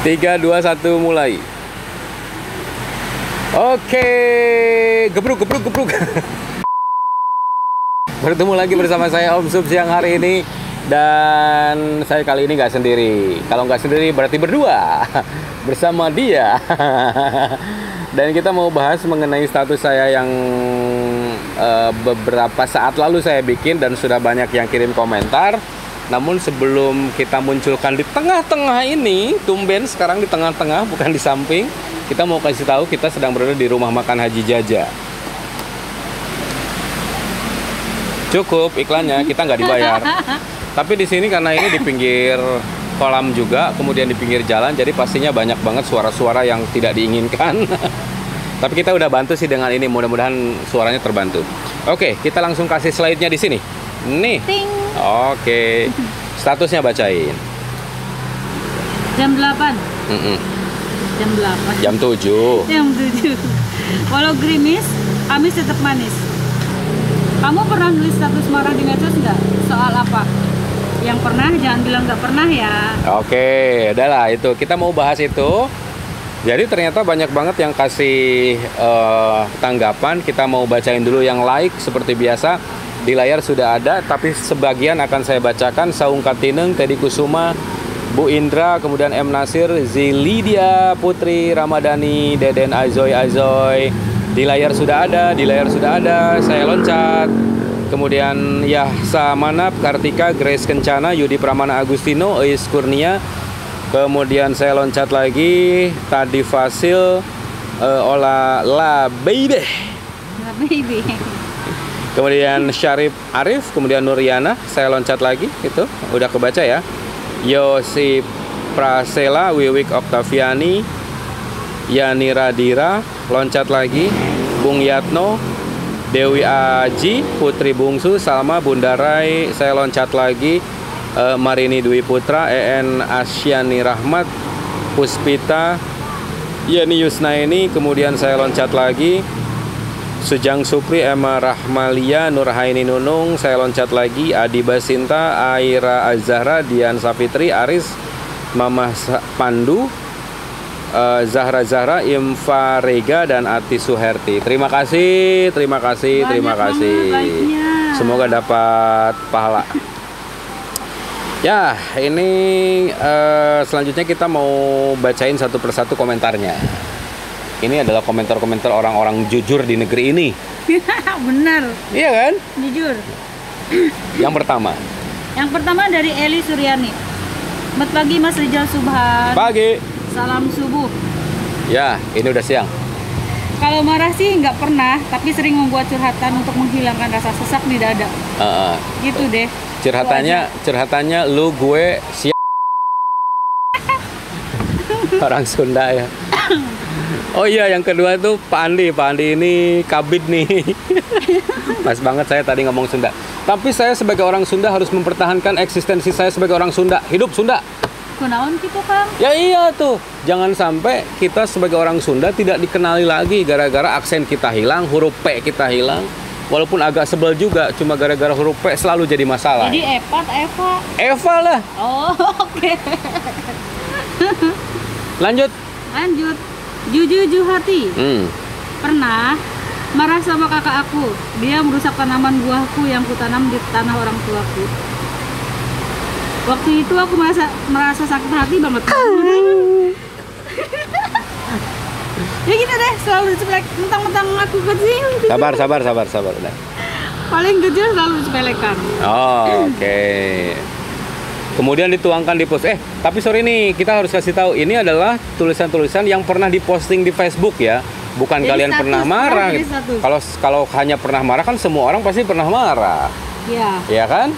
Tiga, dua, satu, mulai. Oke, gebruk, gebruk, gebruk. Bertemu lagi bersama saya Om Sub siang hari ini dan saya kali ini nggak sendiri. Kalau nggak sendiri berarti berdua bersama dia. dan kita mau bahas mengenai status saya yang uh, beberapa saat lalu saya bikin dan sudah banyak yang kirim komentar namun sebelum kita munculkan di tengah-tengah ini, tumben sekarang di tengah-tengah bukan di samping, kita mau kasih tahu kita sedang berada di rumah makan Haji Jaja. Cukup iklannya, kita nggak dibayar. Tapi di sini karena ini di pinggir kolam juga, kemudian di pinggir jalan, jadi pastinya banyak banget suara-suara yang tidak diinginkan. Tapi kita udah bantu sih dengan ini, mudah-mudahan suaranya terbantu. Oke, kita langsung kasih slide-nya di sini. Nih. Ting. Oke. Statusnya bacain. Jam 8. Mm -mm. Jam 8. Jam 7. Jam 7. Walau gerimis, Amis tetap manis. Kamu pernah nulis status marah di medsos nggak? Soal apa? Yang pernah jangan bilang nggak pernah ya. Oke, adalah itu. Kita mau bahas itu. Jadi ternyata banyak banget yang kasih uh, tanggapan. Kita mau bacain dulu yang like seperti biasa di layar sudah ada, tapi sebagian akan saya bacakan. Saung Katineng, Teddy Kusuma, Bu Indra, kemudian M. Nasir, Zilidia, Putri, Ramadhani, Deden Azoy Azoy. Di layar sudah ada, di layar sudah ada, saya loncat. Kemudian Yahsa Manap, Kartika, Grace Kencana, Yudi Pramana Agustino, Eis Kurnia. Kemudian saya loncat lagi, Tadi Fasil, uh, Ola La Baby. La Baby. Kemudian Syarif Arif, kemudian Nuriana, saya loncat lagi itu udah kebaca ya. Yosi Prasela, Wiwik Oktaviani, Yani Radira, loncat lagi. Bung Yatno, Dewi Aji, Putri Bungsu, Salma Bundarai, saya loncat lagi. Uh, Marini Dwi Putra, EN Asyani Rahmat, Puspita, Yani Yusnaini, kemudian saya loncat lagi. Sujang Supri, Emma Rahmalia, Nurhaini Nunung, saya loncat lagi, Adi Basinta, Aira Azahra, Dian Sapitri, Aris, Mama Pandu, uh, Zahra Zahra, Imfa Rega, dan Ati Suherti. Terima kasih, terima kasih, Banyak terima kasih. baiknya. Semoga dapat pahala. Ya, ini uh, selanjutnya kita mau bacain satu persatu komentarnya. Ini adalah komentar-komentar orang-orang jujur di negeri ini. Benar, Iya kan? jujur. Yang pertama, Yang pertama dari Eli Suryani. Selamat pagi Mas Rijal Subhan. pagi. Salam subuh. Ya, ini udah siang. Kalau marah sih nggak pernah, tapi sering membuat curhatan untuk menghilangkan rasa sesak di dada. Uh, uh, Gitu deh. curhatannya, curhatannya lu gue siap. Orang Sunda ya. Oh iya, yang kedua tuh Pak Andi. Pak Andi ini kabit nih. Pas banget saya tadi ngomong Sunda. Tapi saya sebagai orang Sunda harus mempertahankan eksistensi saya sebagai orang Sunda. Hidup Sunda. Kunaon gitu Kang? Ya iya tuh. Jangan sampai kita sebagai orang Sunda tidak dikenali lagi gara-gara aksen kita hilang, huruf P kita hilang. Walaupun agak sebel juga, cuma gara-gara huruf P selalu jadi masalah. Jadi Eva Eva? Eva lah. Oh, oke. Lanjut. Lanjut. Jujuju hati. Hmm. Pernah marah sama kakak aku. Dia merusak tanaman buahku yang kutanam di tanah orang tuaku. Waktu itu aku merasa merasa sakit hati banget. ya gitu deh, selalu disepelek mentang-mentang aku kecil. Sabar, sabar, sabar, sabar. Udah. Paling kecil selalu disepelekan. Oh, oke. Kemudian dituangkan di post. Eh, tapi sorry nih, kita harus kasih tahu ini adalah tulisan-tulisan yang pernah diposting di Facebook ya. Bukan Jadi kalian status, pernah marah. gitu. Kalau kalau hanya pernah marah kan semua orang pasti pernah marah. Ya. ya kan?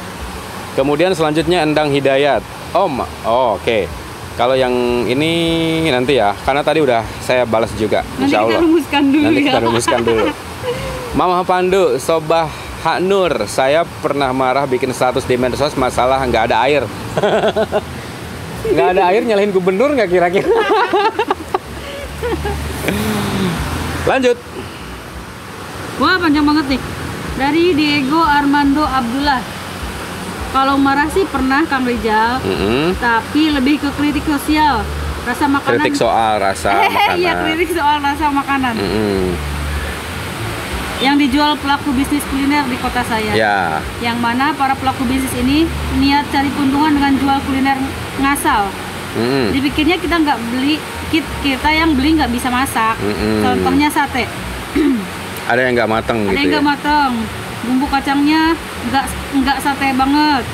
Kemudian selanjutnya Endang Hidayat. Om, oh, oke. Kalau yang ini nanti ya, karena tadi udah saya balas juga, Nanti insya kita Allah. rumuskan dulu Nanti ya. kita rumuskan dulu. Mama Pandu, Sobah Hak Nur, saya pernah marah bikin status di medsos masalah nggak ada air. Nggak ada air nyalahin gubernur nggak kira-kira? Lanjut. Wah panjang banget nih. Dari Diego Armando Abdullah. Kalau marah sih pernah Kang Rijal, Mm-mm. tapi lebih ke kritik sosial. rasa makanan kritik soal rasa makanan iya kritik soal rasa makanan Mm-mm. Yang dijual pelaku bisnis kuliner di kota saya. Ya. Yang mana para pelaku bisnis ini niat cari keuntungan dengan jual kuliner ngasal. Mm-mm. dipikirnya kita nggak beli kit- kita yang beli nggak bisa masak. Mm-mm. contohnya sate. Ada yang nggak mateng ada gitu yang ya? nggak mateng. Bumbu kacangnya nggak nggak sate banget.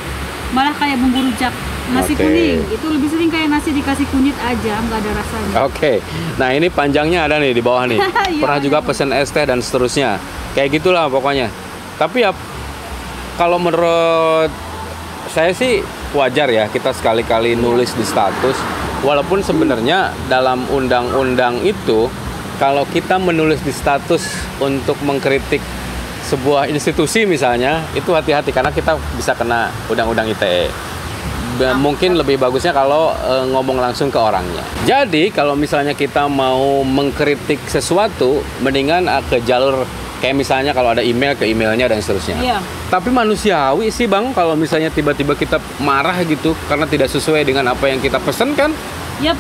Malah kayak bumbu rujak nasi Oke. kuning itu lebih sering kayak nasi dikasih kunyit aja nggak ada rasanya Oke, nah ini panjangnya ada nih di bawah nih. Iya, Pernah juga iya. pesen es teh dan seterusnya. Kayak gitulah pokoknya. Tapi ya kalau menurut saya sih wajar ya kita sekali-kali nulis di status. Walaupun sebenarnya dalam undang-undang itu kalau kita menulis di status untuk mengkritik sebuah institusi misalnya itu hati-hati karena kita bisa kena undang-undang ITE. Mungkin lebih bagusnya kalau eh, ngomong langsung ke orangnya. Jadi kalau misalnya kita mau mengkritik sesuatu, mendingan eh, ke jalur kayak misalnya kalau ada email ke emailnya dan seterusnya. Iya. Tapi manusiawi sih bang, kalau misalnya tiba-tiba kita marah gitu karena tidak sesuai dengan apa yang kita pesen kan? Yap.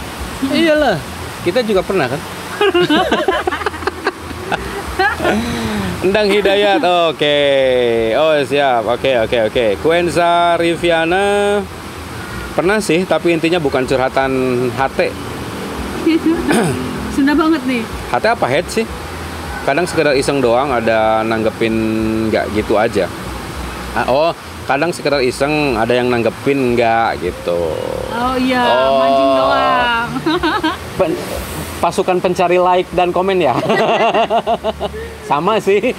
Iyalah, kita juga pernah kan? Endang Hidayat, oke. Oh siap, oke oke oke. Kuenza Riviana pernah sih, tapi intinya bukan curhatan HT. Sunda banget nih. HT apa head sih? Kadang sekedar iseng doang, ada nanggepin nggak gitu aja. Ah, oh, kadang sekedar iseng, ada yang nanggepin nggak gitu. Oh iya, Oh. mancing doang. Pen- pasukan pencari like dan komen ya. Sama sih.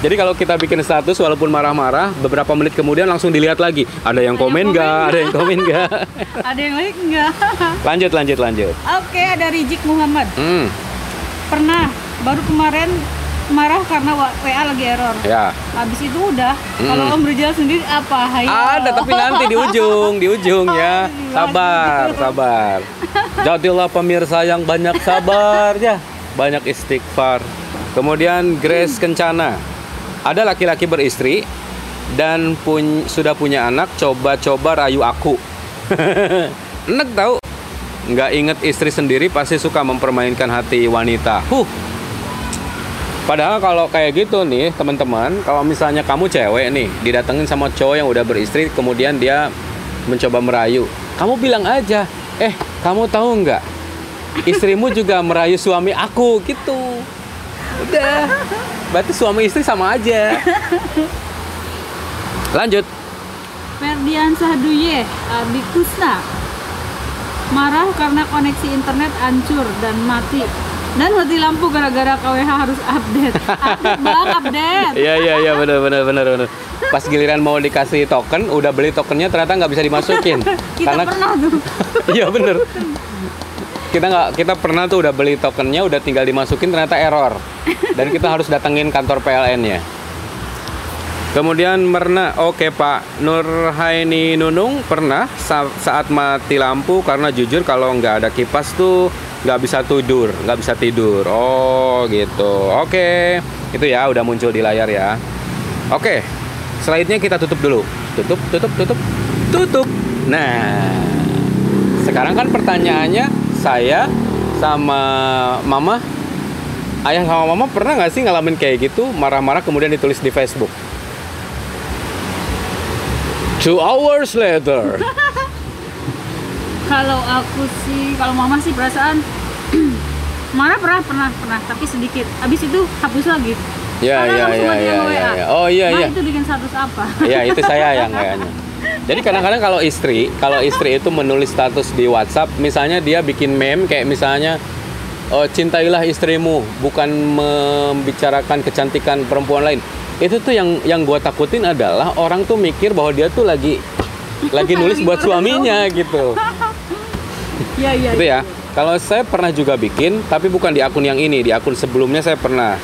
Jadi kalau kita bikin status walaupun marah-marah, beberapa menit kemudian langsung dilihat lagi. Ada yang Ada komen nggak? Ada yang komen nggak? ada yang like enggak? lanjut, lanjut, lanjut. Oke, ada Rijik Muhammad. Hmm, Pernah baru kemarin marah karena wa- lagi error. ya. Habis itu udah. Hmm. Kalau Om Rizal sendiri apa? Hayo. Ada tapi nanti di ujung, di ujung ya. Oh, Sabar, sabar. Jadilah pemirsa yang banyak sabar ya. Banyak istighfar. Kemudian Grace Kencana. Ada laki-laki beristri dan pun sudah punya anak coba-coba rayu aku. Enak tahu. Nggak inget istri sendiri pasti suka mempermainkan hati wanita. Huh, Padahal kalau kayak gitu nih teman-teman, kalau misalnya kamu cewek nih didatengin sama cowok yang udah beristri, kemudian dia mencoba merayu, kamu bilang aja, eh kamu tahu nggak, istrimu juga merayu suami aku gitu. Udah, berarti suami istri sama aja. Lanjut. Ferdian Sahduye, Abi Kusna. Marah karena koneksi internet hancur dan mati. Dan mati lampu gara-gara KWH harus update. Update bang, update. Iya iya iya benar benar benar benar. Pas giliran mau dikasih token, udah beli tokennya ternyata nggak bisa dimasukin. Kita pernah tuh. Iya bener. Kita nggak kita pernah tuh udah beli tokennya udah tinggal dimasukin ternyata error dan kita harus datengin kantor PLN-nya. Kemudian Merna, oke Pak Nurhaini Nunung pernah sa- saat mati lampu karena jujur kalau nggak ada kipas tuh nggak bisa tidur, nggak bisa tidur. Oh gitu, oke itu ya udah muncul di layar ya. Oke, slide-nya kita tutup dulu. Tutup, tutup, tutup, tutup. Nah, sekarang kan pertanyaannya saya sama mama ayah sama mama pernah nggak sih ngalamin kayak gitu marah-marah kemudian ditulis di Facebook two hours later Kalau aku sih, kalau mama sih perasaan marah pernah pernah pernah tapi sedikit. Habis itu hapus lagi. ya Karena ya ya ya, nge-WA. ya, ya. oh iya Ma, iya itu bikin status apa? ya itu saya yang kayaknya jadi kadang-kadang kalau istri kalau istri itu menulis status di WhatsApp misalnya dia bikin meme kayak misalnya oh, cintailah istrimu bukan membicarakan kecantikan perempuan lain. Itu tuh yang yang gua takutin adalah orang tuh mikir bahwa dia tuh lagi lagi nulis buat suaminya gitu. Iya iya. itu ya. kalau saya pernah juga bikin tapi bukan di akun yang ini di akun sebelumnya saya pernah.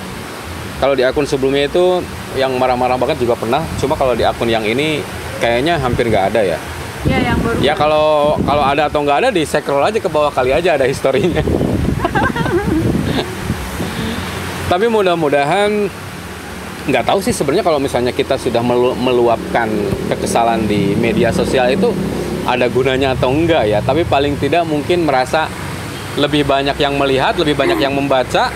Kalau di akun sebelumnya itu yang marah-marah banget juga pernah. Cuma kalau di akun yang ini kayaknya hampir nggak ada ya Iya yang baru. ya kalau kalau ada atau nggak ada di scroll aja ke bawah kali aja ada historinya tapi mudah-mudahan nggak tahu sih sebenarnya kalau misalnya kita sudah melu- meluapkan kekesalan di media sosial itu ada gunanya atau enggak ya tapi paling tidak mungkin merasa lebih banyak yang melihat lebih banyak yang membaca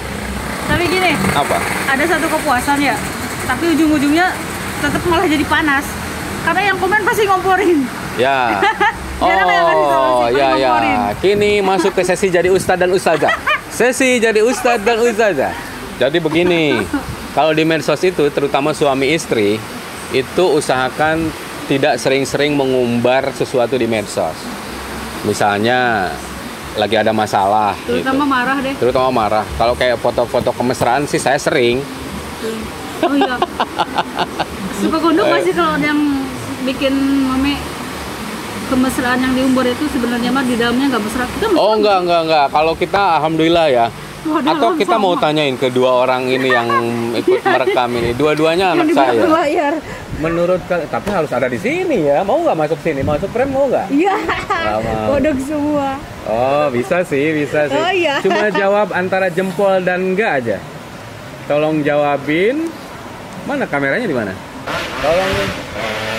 Tapi gini, apa ada satu kepuasan ya. Tapi ujung-ujungnya tetap malah jadi panas. Karena yang komen pasti ngomporin. ya oh ya ya kini masuk ke sesi jadi ustadz dan ustazah sesi jadi ustadz dan ustazah jadi begini kalau di medsos itu terutama suami istri itu usahakan tidak sering-sering mengumbar sesuatu di medsos misalnya lagi ada masalah Terutama gitu. marah deh. terutama marah kalau kayak foto-foto kemesraan sih saya sering Oh iya. Suka gondok Eh. nggak sih kalau yang bikin mame kemesraan yang diumbar itu sebenarnya mah di dalamnya nggak mesra. Kita mesra. oh enggak enggak enggak kalau kita alhamdulillah ya Waduh, atau kita mau sama. tanyain kedua orang ini yang ikut merekam ini dua-duanya anak saya layar. menurut tapi harus ada di sini ya mau nggak masuk sini masuk frame mau nggak Iya. Mau. Kodok semua. oh bisa sih bisa sih Oh, iya. cuma jawab antara jempol dan enggak aja tolong jawabin mana kameranya di mana tolong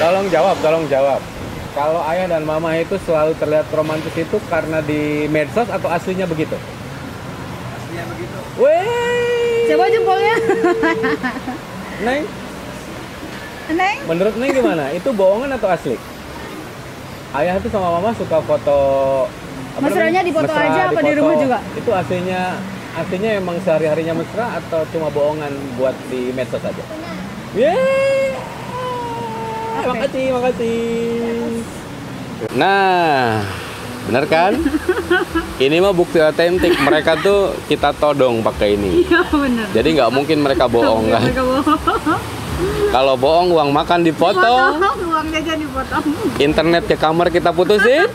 tolong jawab tolong jawab kalau ayah dan mama itu selalu terlihat romantis itu karena di medsos atau aslinya begitu aslinya begitu Weh, Coba jempolnya. Neng, Neng. menurut Neng gimana? Itu bohongan atau asli? Ayah tuh sama mama suka foto Mesranya dipoto Mesra aja apa di rumah juga? Itu aslinya aslinya emang sehari-harinya mesra atau cuma bohongan buat di medsos aja? Yeay! Makasih, makasih. Nah, bener kan? ini mah bukti otentik. Mereka tuh kita todong pakai ini. Iya benar. Jadi nggak mungkin mereka bohong kan? Mereka bohong. Kalau bohong uang makan dipotong, Potong, uang jajan dipotong. internet ke kamar kita putusin,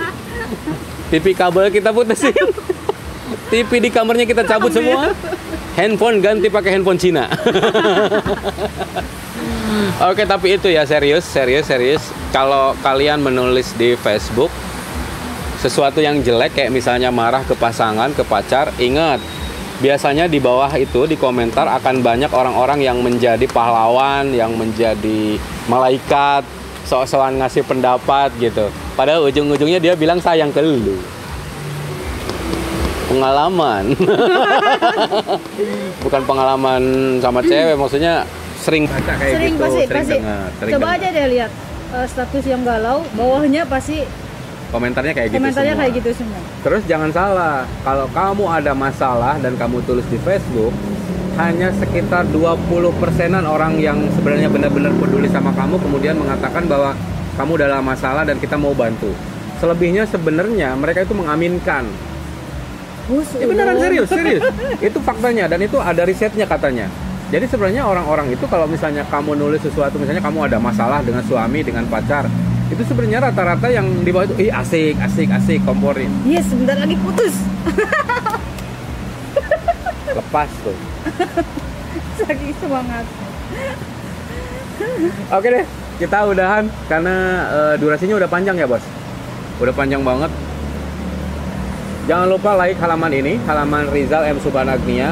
TV kabel kita putusin, TV di kamarnya kita cabut semua, handphone ganti pakai handphone Cina. Oke, tapi itu ya serius, serius, serius. Kalau kalian menulis di Facebook sesuatu yang jelek kayak misalnya marah ke pasangan, ke pacar, ingat biasanya di bawah itu di komentar akan banyak orang-orang yang menjadi pahlawan, yang menjadi malaikat, sok-sokan ngasih pendapat gitu. Padahal ujung-ujungnya dia bilang sayang ke lu. Pengalaman. Bukan pengalaman sama cewek, maksudnya sering baca kayak Sering gitu, pasti sering pasti. dengar, sering Coba dengar. aja deh lihat eh, status yang galau, bawahnya pasti komentarnya kayak gitu komentarnya semua. kayak gitu semua. Terus jangan salah, kalau kamu ada masalah dan kamu tulis di Facebook, hanya sekitar 20 persenan orang yang sebenarnya benar-benar peduli sama kamu kemudian mengatakan bahwa kamu dalam masalah dan kita mau bantu. Selebihnya sebenarnya mereka itu mengaminkan. Bus, Ya beneran serius, serius. itu faktanya dan itu ada risetnya katanya. Jadi sebenarnya orang-orang itu kalau misalnya kamu nulis sesuatu, misalnya kamu ada masalah dengan suami, dengan pacar, itu sebenarnya rata-rata yang di bawah itu, ih asik, asik, asik, komporin. Iya, sebentar lagi putus. Lepas tuh. Saking semangat. Oke deh, kita udahan karena eh, durasinya udah panjang ya bos. Udah panjang banget. Jangan lupa like halaman ini, halaman Rizal M Subanagnia.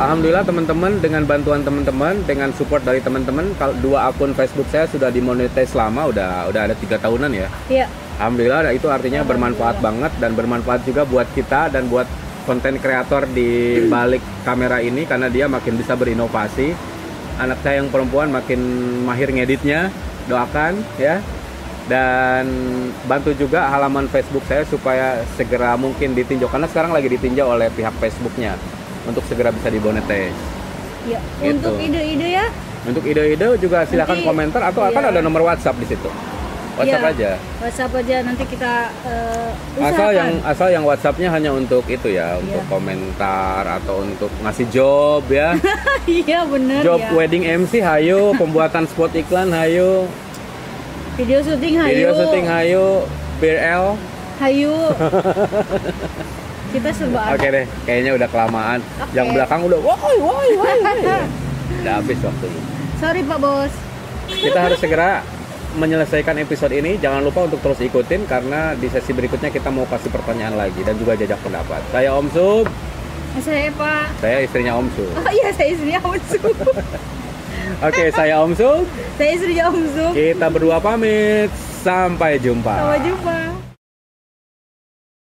Alhamdulillah teman-teman dengan bantuan teman-teman, dengan support dari teman-teman, kalau dua akun Facebook saya sudah dimonetize lama, udah udah ada tiga tahunan ya. Iya. Alhamdulillah nah, itu artinya bermanfaat banget dan bermanfaat juga buat kita dan buat konten kreator di balik kamera ini karena dia makin bisa berinovasi. Anak saya yang perempuan makin mahir ngeditnya. Doakan ya. Dan bantu juga halaman Facebook saya supaya segera mungkin ditinjau karena sekarang lagi ditinjau oleh pihak Facebooknya untuk segera bisa dimonetize. Iya. Gitu. Untuk ide-ide ya, Untuk ide-ide juga silakan Nanti- komentar atau akan iya. ada nomor WhatsApp di situ. WhatsApp Iya. aja. WhatsApp aja nanti kita eh, asal yang asal yang WhatsAppnya hanya untuk itu ya untuk Iya. komentar atau untuk ngasih job ya Iya bener job ya. wedding MC hayo pembuatan spot iklan hayo Video syuting hayu. video syuting hayo BRL Hayu. kita serba oke ada. deh kayaknya udah kelamaan Oke. yang belakang udah woi woi woi woi. udah habis waktunya Sorry Pak Bos. kita harus segera menyelesaikan episode ini jangan lupa untuk terus ikutin karena di sesi berikutnya kita mau kasih pertanyaan lagi dan juga jajak pendapat saya Om Sub Saya Pak. saya istrinya Om Sub Oh iya saya istrinya Om Sub. oke saya Om Sub saya istrinya Om Sub. Kita berdua pamit. Sampai jumpa. Sampai jumpa.